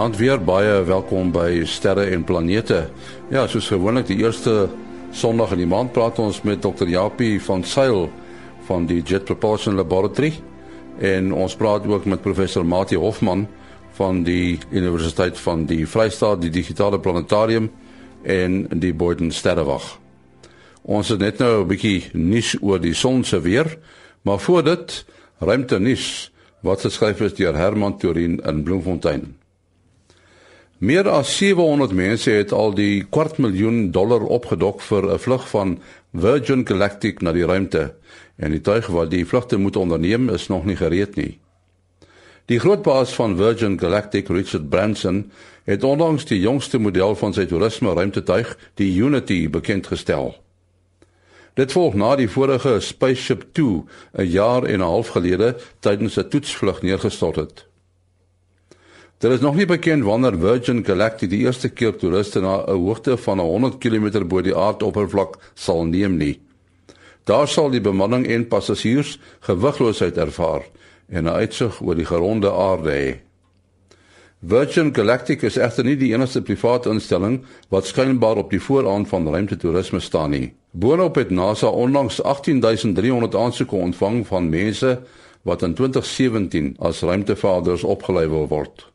Goeienaand weer, baie welkom by Sterre en Planete. Ja, soos gewoonlik die eerste Sondag in die maand praat ons met Dr. Japie van Sail van die Jet Propulsion Laboratory en ons praat ook met professor Mati Hofman van die Universiteit van die Vrystaat, die Digitale Planetarium en die Boyden Sterrewag. Ons het net nou 'n bietjie nuus oor die son se weer, maar voor dit ruimte nuus wat geskryf is deur Herman Turin in Bloemfontein. Meer as 700 mense het al die kwart miljoen dollar opgedok vir 'n vlug van Virgin Galactic na die ruimte en die tuig wat die vlugte moet onderneem is nog nie gereed nie. Die groot baas van Virgin Galactic, Richard Branson, het onlangs die jongste model van sy toerisme ruimtetuig, die Unity, bekend gestel. Dit volg na die vorige Spaceship 2 'n jaar en 'n half gelede tydens 'n toetsvlug neergestort het. Dit is nog nie bekend wanneer Virgin Galactic die eerste keer toeriste na 'n hoogte van 100 km bo die aardoppervlak sal neem nie. Daar sal die bemanning en passasiers gewigloosheid ervaar en 'n uitsig oor die geronde aarde hê. Virgin Galactic is egter nie die enigste private instelling wat skynbaar op die vooraan van ruimtetoerisme staan nie. Boonop het NASA onlangs 18300 aansoeke ontvang van mense wat in 2017 as ruimtevaders opgelei wil word.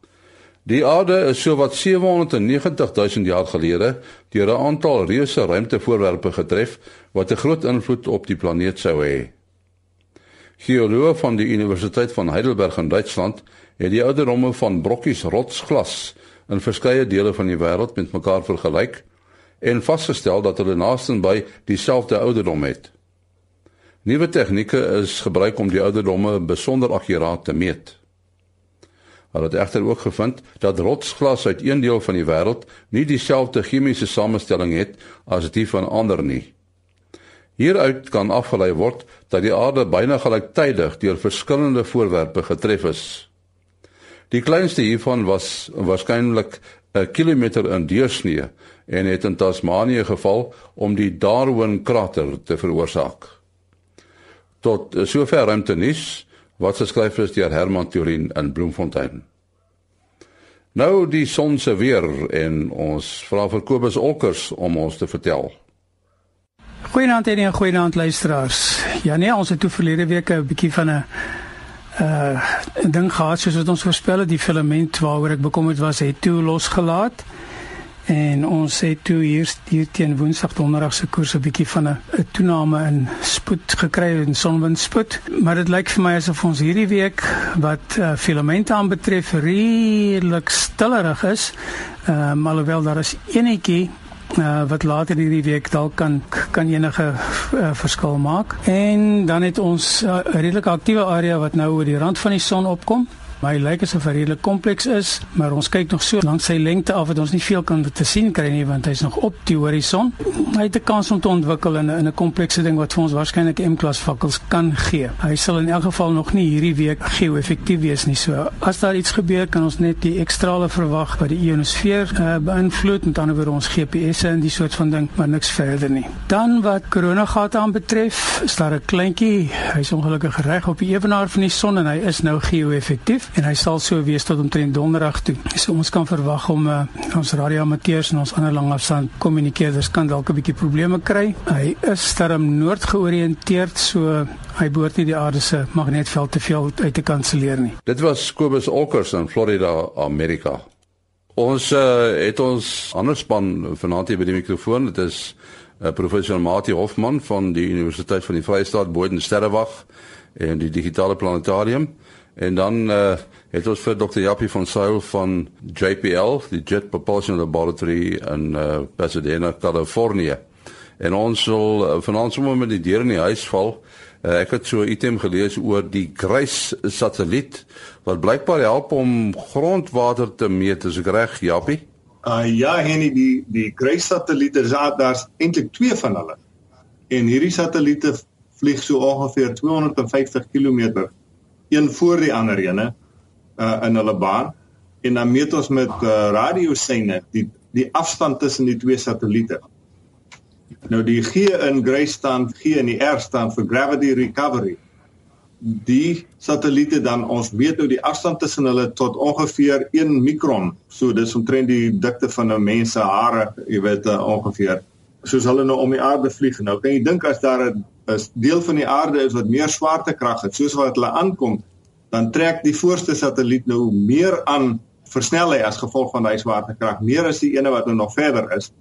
Die aarde is so wat 790 000 jaar gelede deur 'n aantal reuse ruimtevoorwerpe getref wat 'n groot invloed op die planeet sou hê. Geoloë van die Universiteit van Heidelberg in Duitsland het die ouderdomme van brokkies rotsglas in verskeie dele van die wêreld met mekaar vergelyk en vasgestel dat hulle naastenby dieselfde ouderdom het. Nuwe tegnieke is gebruik om die ouderdomme besonder akkuraat te meet. Hulle het egter ook gevind dat rotsglas uit een deel van die wêreld nie dieselfde chemiese samestelling het as die van ander nie. Hieruit kan afgelei word dat die aarde byna gelyktydig deur verskillende voorwerpe getref is. Die kleinste hiervan was waarskynlik 'n kilometer in deursnee en het in Tasmanië geval om die Darwin krater te veroorsaak. Tot sover ruimte nuus wat geskryf is deur Herman Turin in Bloemfontein. Nou die son se weer en ons vra vir Kobus Olkers om ons te vertel. Goeienaand en goeienaand luisteraars. Ja nee, ons het toe verlede week 'n bietjie van 'n uh ding gehad soos wat ons voorspel het, die filament waaroor ek bekommerd was, het toe losgelaat. En ons het toe hier hier teen Woensdag Donderdag se koers 'n bietjie van 'n toename in spoed gekry in sonwindspoed, maar dit lyk vir my asof ons hierdie week wat uh, filamente aanbetref redelik stillerig is. Ehm uh, alhoewel daar is enetjie uh, wat later hierdie week dalk kan kan enige uh, verskil maak. En dan het ons 'n uh, redelik aktiewe area wat nou oor die rand van die son opkom. My lyk asof hy redelik kompleks is, maar ons kyk nog so lank sy lengte af dat ons nie veel kan te sien kry nie want hy's nog op die horison. Hy het 'n kans om te ontwikkel in 'n in 'n komplekse ding wat vir ons waarskynlik M-klas vakkels kan gee. Hy sal in elk geval nog nie hierdie week geo-effektief wees nie. So as daar iets gebeur, kan ons net die ekstrale verwag by die ionosfeer uh, beïnvloed met ander woorde ons GPS'e en die soort van ding, maar niks verder nie. Dan wat koronagate aanbetref, is daar 'n kleintjie, hy's ongelukkig reg op die ewenaar van die son en hy is nou geo-effektief en hy sal so wees tot omtrent donderdag toe. So ons kan verwag om uh, ons radioamateurs en ons ander langafstand kommunikeerders kan dalk 'n bietjie probleme kry. Hy is sterm noord georiënteerd, so hy behoort nie die aarde se magnetveld te veel uit te kanselleer nie. Dit was Kobus Olkers in Florida, Amerika. Ons uh, het ons ander span vanaand hier by die mikrofoon. Dit is uh, professor Mati Hofman van die Universiteit van die Vrystaat Boden Sterrewag en die digitale planetarium. En dan uh, het ons vir Dr. Japie van Sail van JPL, die Jet Propulsion Laboratory in uh, Pasadena, Californië. En ons sal uh, vanaand sommer met die deur in die huis val. Uh, ek het so 'n item gelees oor die Grace satelliet wat blykbaar help om grondwater te meet, as ek reg, Japie? Uh ja, Henny, die die Grace satelliet is daar daar's eintlik twee van hulle. En hierdie satelliete vlieg so ongeveer 250 km een voor die ander ene uh in hulle baan en dan meet ons met uh, radioseine die die afstand tussen die twee satelliete. Nou die G in Grace staan G en die R staan vir gravity recovery. die satelliete dan ons weet nou die afstand tussen hulle tot ongeveer 1 mikron. So dis omtrent die dikte van 'n mens se hare, jy weet uh, ongeveer. Soos hulle nou om die aarde vlieg. Nou kan jy dink as daar 'n deel van die aarde is wat meer swaartekrag het, soos wat hulle aankom, dan trek die voorste satelliet nou meer aan versnel hy as gevolg van daai swaartekrag meer as die ene wat nou nog verder is.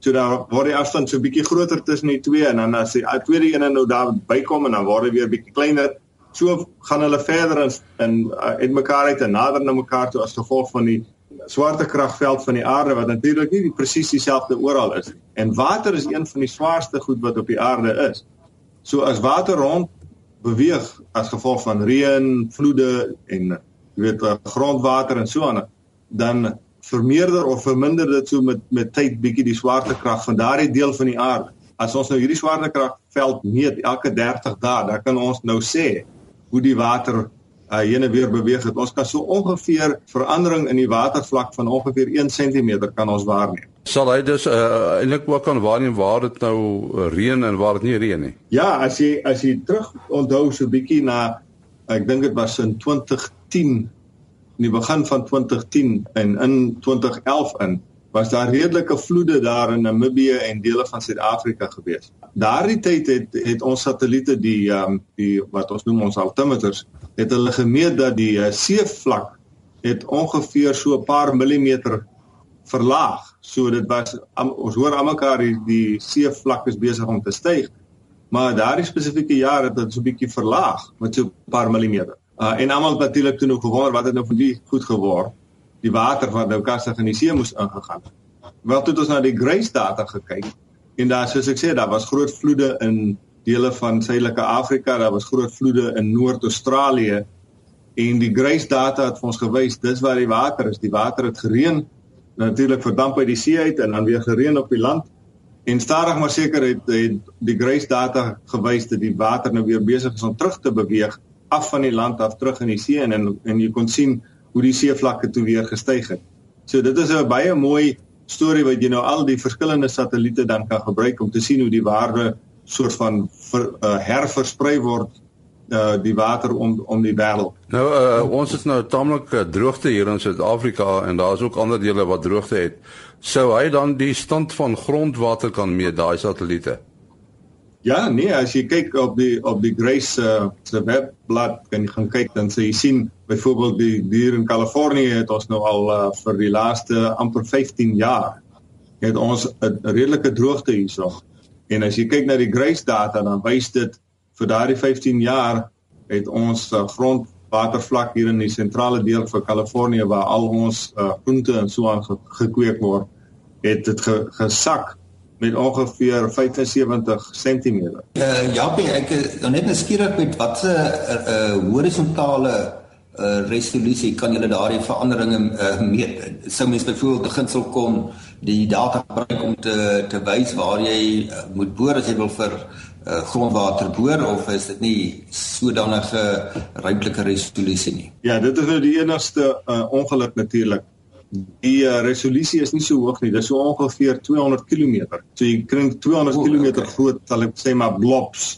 So dan word die afstand so bietjie groter tussen die twee en dan as die tweede ene nou daar bykom en dan word dit weer bietjie kleiner so gaan hulle verder in in uh, mekaar uit en nader na mekaar toe as gevolg van die swaartekragveld van die aarde wat natuurlik nie die presies dieselfde oral is nie. En water is een van die swaarste goed wat op die aarde is. So as water rond beweeg as gevolg van reën, vloede en jy weet uh, grondwater en so aan, dan vermeerder of verminder dit so met met tyd bietjie die swaartekrag van daardie deel van die aarde. As ons nou hierdie swaartekragveld meet elke 30 dae, dan kan ons nou sê hoe die water uh, heen en weer beweeg het. Ons kan so ongeveer verandering in die watervlak van ongeveer 1 cm kan ons waarneem. Sal hy dus uh, eintlik ook kan waarneem waar dit nou reën en waar dit nie reën nie. Ja, as jy as jy terug onthou so bietjie na ek dink dit was in 2010 in die begin van 2010 en in 2011 in was daar redelike vloede daar in Namibië en dele van Suid-Afrika gewees. Daardie tyd het het ons satelliete die ehm um, die wat ons noem ons altimeters het hulle gemeet dat die uh, seevlak het ongeveer so 'n paar millimeter verlaag. So dit was um, ons hoor almekaar die, die seevlak is besig om te styg. Maar daardie spesifieke jaar het dit so 'n bietjie verlaag met so 'n paar millimeter. Uh, en almal natuurlik toe nou gewonder wat het nou van die goed geword die water wat nou kastig in die see moes ingegaan. Wel toe het ons na die Grace data gekyk en daar soos ek sê daar was groot vloede in dele van Suidelike Afrika, daar was groot vloede in Noord-Australië en die Grace data het vir ons gewys dis waar die water is. Die water het gereën, natuurlik verdamp uit die see uit en dan weer gereën op die land. En stadig maar seker het, het die Grace data gewys dat die water nou weer besig is om terug te beweeg af van die land af terug in die see en en, en jy kon sien hoe die seevlakke toe weer gestyg het. So dit is 'n baie mooi storie wat jy nou al die verskillende satelliete dan kan gebruik om te sien hoe die waarde soort van ver, uh, herversprei word uh die water om om die wêreld. Nou uh ons is nou taamlik uh, droogte hier in Suid-Afrika en daar is ook ander dele wat droogte het. Sou hy dan die stand van grondwater kan meet daai satelliete? Ja, nee, as jy kyk op die op die Grace uh, se webblad kan jy gaan kyk dan sê jy sien byvoorbeeld die dier in Kalifornië het ons nou al uh, vir die laaste amper 15 jaar het ons 'n redelike droogte hierso. En as jy kyk na die Grace data dan wys dit vir daardie 15 jaar het ons uh, grondwatervlak hier in die sentrale deel van Kalifornië waar al ons uh, groente en so aan ge gekweek word, het dit ge gesak met ongeveer 75 cm. Uh, ja, ek is net nuuskierig met wat 'n uh, uh, horisontale uh, resolusie kan julle daardie veranderinge uh, meet? Sou mens byvoorbeeld begin sou kon die data gebruik om te te wys waar jy uh, moet boor as jy wil vir uh, grondwater boor of is dit nie sodanige ruimtelike resolusie nie? Ja, dit is nou die enigste uh, ongeluk natuurlik die uh, resolusie is nie so hoog nie. Dit is so ongeveer 200 km. So jy kry 200 oh, km okay. groot, sal ek sê maar blobs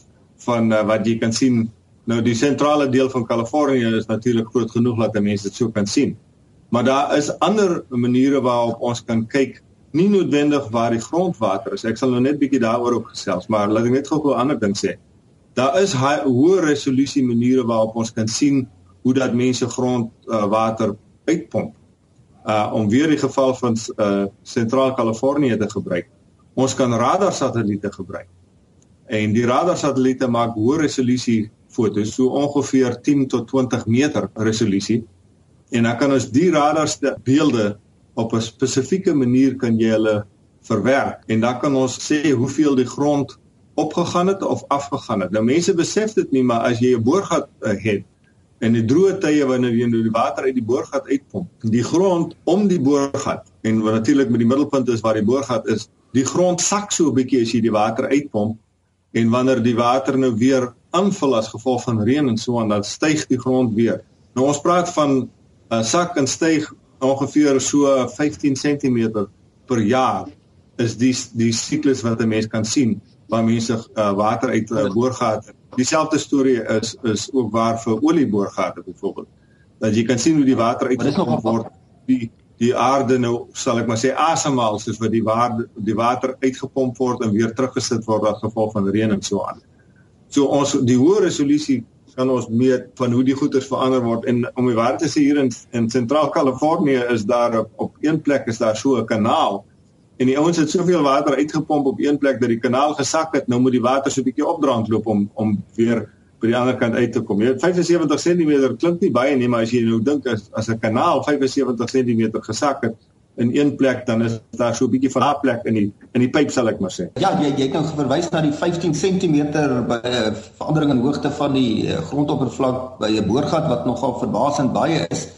van uh, wat jy kan sien. Nou die sentrale deel van Kalifornië is natuurlik groot genoeg dat mense dit so kan sien. Maar daar is ander maniere waarop ons kan kyk, nie noodwendig waar die grondwater is. Ek sal nou net bietjie daaroor ook gesels, maar laat ek net gou 'n ander ding sê. Daar is hoë resolusie maniere waarop ons kan sien hoe dat mense grondwater uh, uitpomp uh om weer die geval van uh sentraal Kalifornië te gebruik. Ons kan radar satelliete gebruik. En die radar satelliete maak hoë resolusie fotos, so ongeveer 10 tot 20 meter resolusie. En dan kan ons die radar beelde op 'n spesifieke manier kan jy hulle verwerk en dan kan ons sê hoeveel die grond opgegaan het of afgegaan het. Nou mense besef dit nie, maar as jy 'n boorgat uh, het in die droë tye wanneer jy nou die water uit die boorgat uitpomp. Die grond om die boorgat en wat natuurlik met die middelpunt is waar die boorgat is, die grond sak so 'n bietjie as jy die water uitpomp en wanneer die water nou weer aanvul as gevolg van reën en so aan dan styg die grond weer. Nou ons praat van 'n uh, sak en styg ongeveer so 15 cm per jaar is die die siklus wat 'n mens kan sien waar mense uh, water uit 'n uh, boorgat dieselfde storie is is ook waar vir olieboorgate byvoorbeeld. Dat jy kan sien hoe die water uitgepomp word die die aarde nou sal ek maar sê asemhaal soos wat die waarde die water uitgepomp word en weer teruggesit word as gevolg van reën en so aan. So ons die hoë resolusie kan ons meet van hoe die goeters verander word. En om die waarheid te sê hier in in sentraal Kalifornië is daar op, op een plek is daar so 'n kanaal. En die ouens het soveel water uitgepomp op een plek dat die kanaal gesak het. Nou moet die water so 'n bietjie opdraand loop om om weer by die ander kant uit te kom. Jy weet 75 cm klink nie baie nie, maar as jy nou dink as as 'n kanaal 75 cm gesak het in een plek dan is daar so 'n bietjie van 'n plek in die in die pyp sal ek maar sê. Ja, jy jy nou verwys na die 15 cm by uh, verandering in hoogte van die uh, grondoppervlak by 'n boorgat wat nogal verbasend baie is.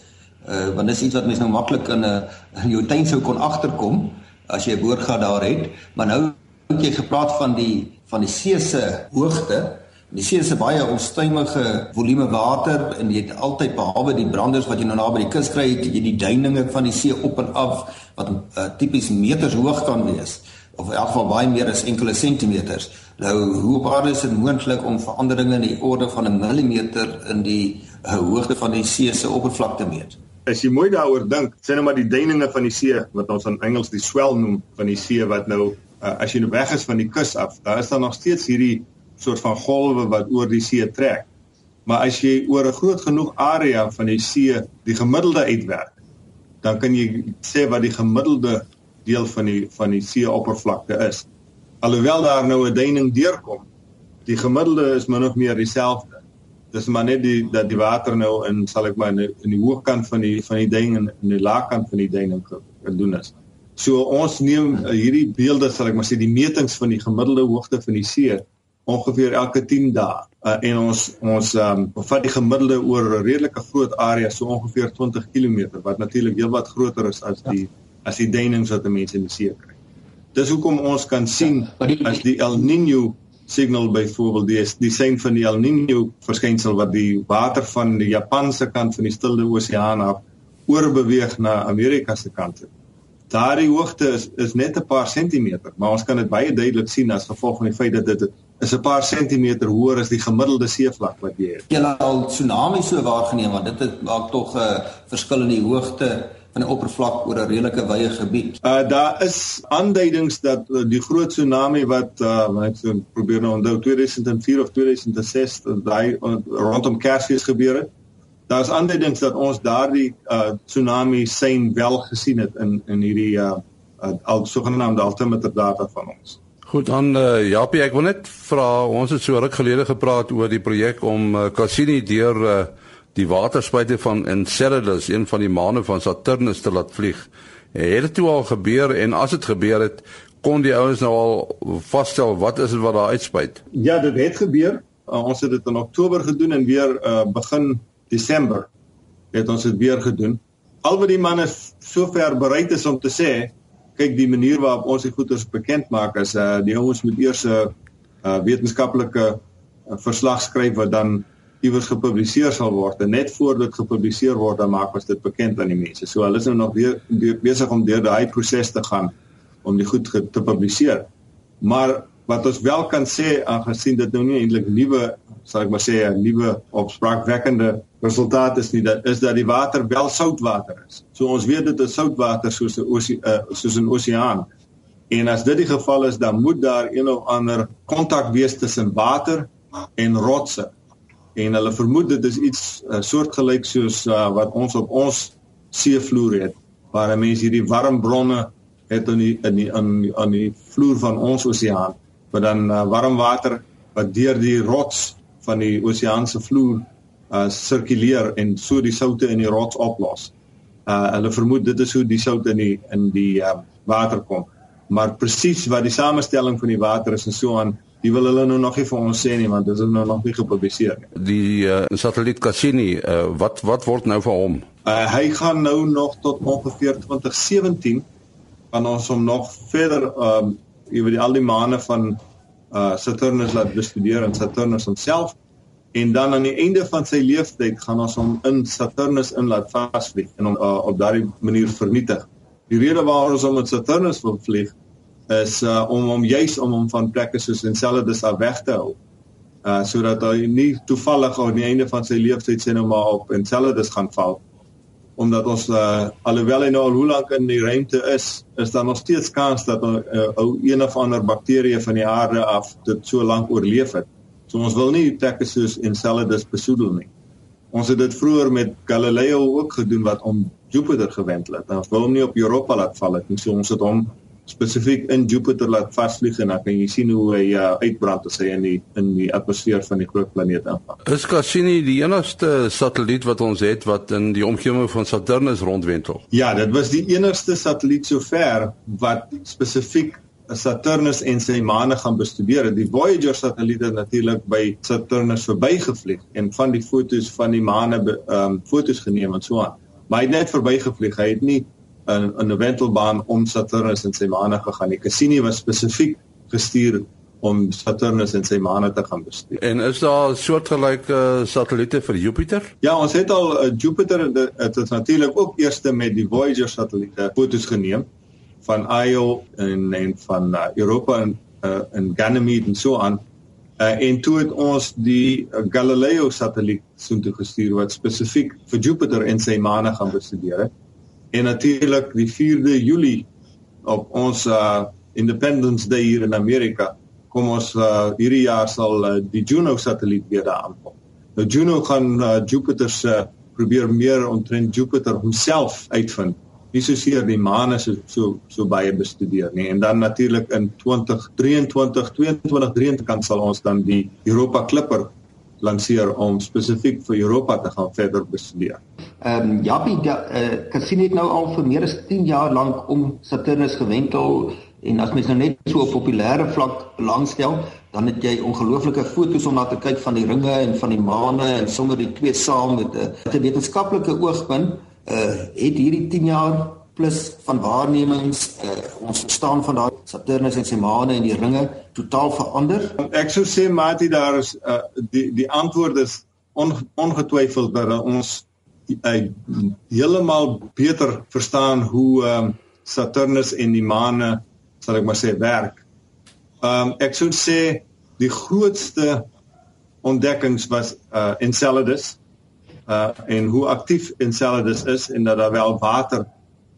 Uh want dis iets wat mense nou maklik in 'n uh, in jou tuin sou kon agterkom as jy 'n boorgat daar het, maar nou het jy gepraat van die van die see se hoogte Die see is 'n baie onstuimige volume water en jy het altyd behalwe die branders wat jy nou naby die kus kry, het jy die duininge van die see op en af wat uh, tipies meters hoog kan wees of in elk geval baie meer as enkele sentimeters. Nou hoe op aarde is dit moontlik om veranderinge in die orde van 'n millimeter in die uh, hoogte van die see se oppervlak te meet? As jy mooi daaroor dink, sê nou maar die duininge van die see wat ons in Engels die swell noem van die see wat nou uh, as jy nou weg is van die kus af, daar is dan nog steeds hierdie soort van golwe wat oor die see trek. Maar as jy oor 'n groot genoeg area van die see die gemiddelde uitwerk, dan kan jy sê wat die gemiddelde deel van die van die see oppervlakte is. Alhoewel daar nou 'n duining deurkom, die gemiddelde is min of meer dieselfde. Dis maar net die dat die water nou in sal ek maar in die, in die hoogkant van die van die duining en in die laagkant van die duining gedoen is. So ons neem uh, hierdie beelde sal ek maar sê die metings van die gemiddelde hoogte van die see ongeveer elke 10 dae uh, en ons ons um, vat die gemiddelde oor 'n redelike groot area so ongeveer 20 km wat natuurlik heelwat groter is as die as die duinings wat mense in die see kry. Dis hoekom ons kan sien as die El Niño signal byvoorbeeld die die sein van die El Niño verskynsel wat die water van die Japanse kant van die Stille Oseaan af oorbeweeg na Amerika se kant. Daardie hoogte is is net 'n paar sentimeter, maar ons kan dit baie duidelik sien as gevolg van die feit dat dit is 'n paar sentimeter hoër as die gemiddelde seevlak wat jy het. Jy al tsunami so waargeneem want dit het maak tog 'n uh, verskil in die hoogte van die oppervlak oor 'n redelike wye gebied. Uh daar is aanduidings dat uh, die groot tsunami wat uh ek so probeer nou onthou 2004 of 2006 daai uh, rondom Kersfees gebeur het. Daar is aanduidings dat ons daardie uh tsunami sein wel gesien het in in hierdie uh, uh al sogenaamde altimeter data van ons. Goed dan uh, Japie, ek wil net vra, ons het so ruk gelede gepraat oor die projek om uh, Cassini deur uh, die waterspuite van Enceladus, een van die maane van Saturnus te laat vlieg. Het dit toe al gebeur en as dit gebeur het, kon die ouens nou al vasstel wat is dit wat daar uitspuit? Ja, dit het gebeur. Uh, ons het dit in Oktober gedoen en weer uh, begin Desember het ons dit weer gedoen. Al wat die manne sover bereid is om te sê, kyk die manier waarop ons die goeders bekend maak is uh die ouens moet eers 'n uh, uh, wetenskaplike uh, verslag skryf wat dan iewers gepubliseer sal word en net voor dit gepubliseer word dan maak ons dit bekend aan die mense. So hulle is nou nog weer besig om deur daai proses te gaan om die goed te publiseer. Maar wat ons wel kan sê aangesien dit nou nie eintlik nuwe sal ek maar sê 'n nuwe opspraakwekkende resultaat is nie dat is dat die water wel soutwater is. So ons weet dit is soutwater soos 'n osie uh, soos 'n oseaan. En as dit die geval is, dan moet daar een of ander kontak wees tussen water en rotse. En hulle vermoed dit is iets uh, soortgelyk soos uh, wat ons op ons seevloer het, waar mense hierdie warm bronne het in die in die die, aan die vloer van ons oseaan, waar dan uh, warm water wat deur die rots van die oseaanse vloer uh sirkuleer en so die soutte in die rots oplos. Uh hulle vermoed dit is hoe die sout in die in die uh water kom. Maar presies wat die samestelling van die water is en so aan, die wil hulle nou nog nie vir ons sê nie want dit is nou nog nie gepubliseer nie. Die uh satelliet Cassini, uh wat wat word nou vir hom? Uh hy gaan nou nog tot ongeveer 2017 van ons om nog verder um oor die al die maane van uh Saturnus laat bestudeer en Saturnus homself en dan aan die einde van sy lewensyd gaan ons hom in Saturnus in laat vasvlieg en hom uh, op daardie manier vernietig. Die rede waarom ons hom met Saturnus wil vlieg is uh, om hom juis om hom van plekke soos Enceladus af weg te hou. uh sodat hy nie toevallig aan die einde van sy lewensyd sê nou maar op Enceladus gaan val omdat ons uh, alhoewel hy nou al hoe lank in die ruimte is, is daar nog steeds kans dat 'n uh, ou een of ander bakterie van die aarde af dit so lank oorleef het. So ons wil nie plekke soos Enceladus besoedel nie. Ons het dit vroeër met Galileo ook gedoen wat om Jupiter gewend het. Ons wou hom nie op Europa laat val nie. So ons het hom spesifiek in Jupiter laat vasvlieg en dan kan jy sien hoe hy uh, uitbrand as hy in die in die atmosfeer van die groot planeet aanval. Is Cassini die enigste satelliet wat ons het wat in die omgewing van Saturnus rondwentel? Ja, dit was die enigste satelliet sover wat spesifiek Saturnus en sy maane gaan bestudeer. Die Voyager satelliet het natuurlik by Saturnus verbygevlieg en van die fotos van die maane ehm um, fotos geneem en so aan. Maar hy het net verbygevlieg. Hy het nie in 'n wentelbaan om Saturnus en sy maane gegaan nie. Cassini was spesifiek gestuur om Saturnus en sy maane te gaan bestudeer. En is daar soortgelyke satelliete vir Jupiter? Ja, ons het al uh, Jupiter dit het natuurlik ook eerste met die Voyager satelliete fotos geneem van Io en en van uh, Europa en uh, en Ganymede en so aan. Uh, en toe het ons die uh, Galileo satelliet soontoe gestuur wat spesifiek vir Jupiter en sy maane gaan bestudeer. En natuurlik die 4de Julie op ons uh, Independence Day hier in Amerika kom ons uh, hierdie jaar sal uh, die Juno satelliet weer daar aankom. Nou Juno gaan uh, Jupiter se uh, probeer meer omtrent Jupiter homself uitvind nie soseer die maane so so so baie bestudeer nie en dan natuurlik in 2023 2023 kan sal ons dan die Europa Clipper lanseer om spesifiek vir Europa te gaan verder bestudeer. Ehm um, Jappie uh, Cassini het nou al vir meer as 10 jaar lank om Saturnus gewentel en as mens nou net so op populêre vlak belangstel, dan het jy ongelooflike foto's om na te kyk van die ringe en van die maane en sommer die twee saam met 'n wetenskaplike oogpunt uh het hierdie 10 jaar plus van waarnemings uh ons verstaan van daai Saturnus en sy maane en die ringe totaal verander. Ek sou sê Mati daar is uh die die antwoord is on, ongetwyfeld dat ons uh, heeltemal beter verstaan hoe um Saturnus en die maane sal ek maar sê werk. Um ek sou sê die grootste ontdekkings was uh Enceladus uh en hoe aktief Enceladus is en dat daar wel water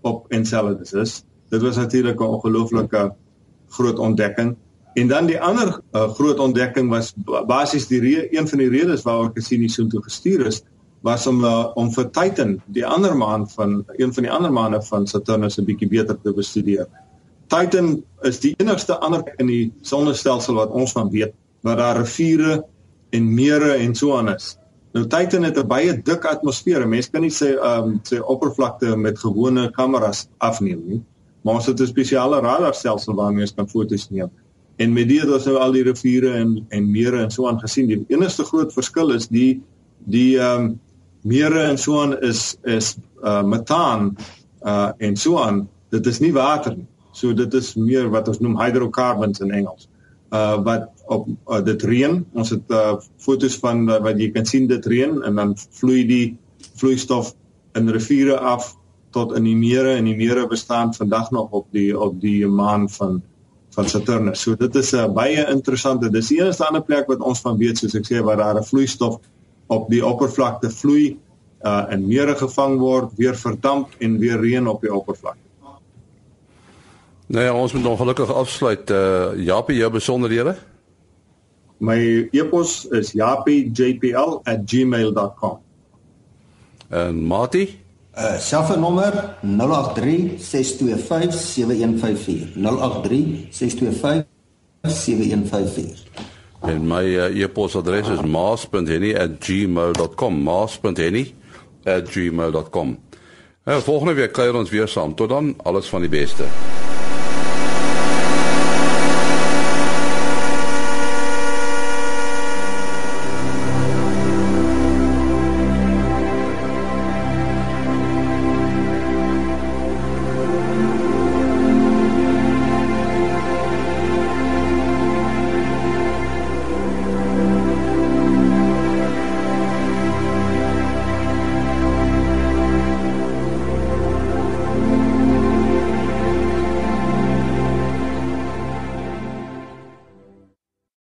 op Enceladus is. Dit was natuurlik 'n ongelooflike groot ontdekking. En dan die ander uh, groot ontdekking was basies die een van die redes waaroor Cassini so toe gestuur is was om uh, om vir Titan, die ander maan van een van die ander maane van Saturnus 'n bietjie beter te bestudeer. Titan is die enigste ander in die sonnestelsel wat ons van weet waar daar riviere en mere en so aan is. Nou Titan het 'n baie dik atmosfeer. Mense kan nie sy ehm um, sy oppervlakte met gewone kameras afneem nie. Maar ons het 'n spesiale radarstelsel waarmee ons kan foto's neem. En met dit het nou al die riviere en en mere en so aan gesien. Die enigste groot verskil is die die ehm um, mere en so aan is is uh metaan uh en so aan. Dit is nie water nie. So dit is meer wat ons noem hydrocarbons in Engels. Uh wat op uh, dit reën. Ons het uh, fotos van uh, wat jy kan sien dit reën en dan vloei die vloeistof in riviere af tot in die mere en die mere bestaan vandag nog op die op die maan van van Saturnus. So dit is 'n uh, baie interessante. Dis die enigste ander plek wat ons van weet soos ek sê waar daar 'n vloeistof op die oppervlakte vloei uh in mere gevang word, weer verdamp en weer reën op die oppervlakte. Nee, ja, ons moet ongelukkig afsluit. Uh Japie, jou besonderhede? My e-pos is japijpl@gmail.com. En Mati? Uh selfoonnommer 0836257154. 0836257154. En my uh, e-posadres is maas.henny@gmail.com. maas.henny@gmail.com. Ja, volgende week kuier ons weer saam. Tot dan, alles van die beste.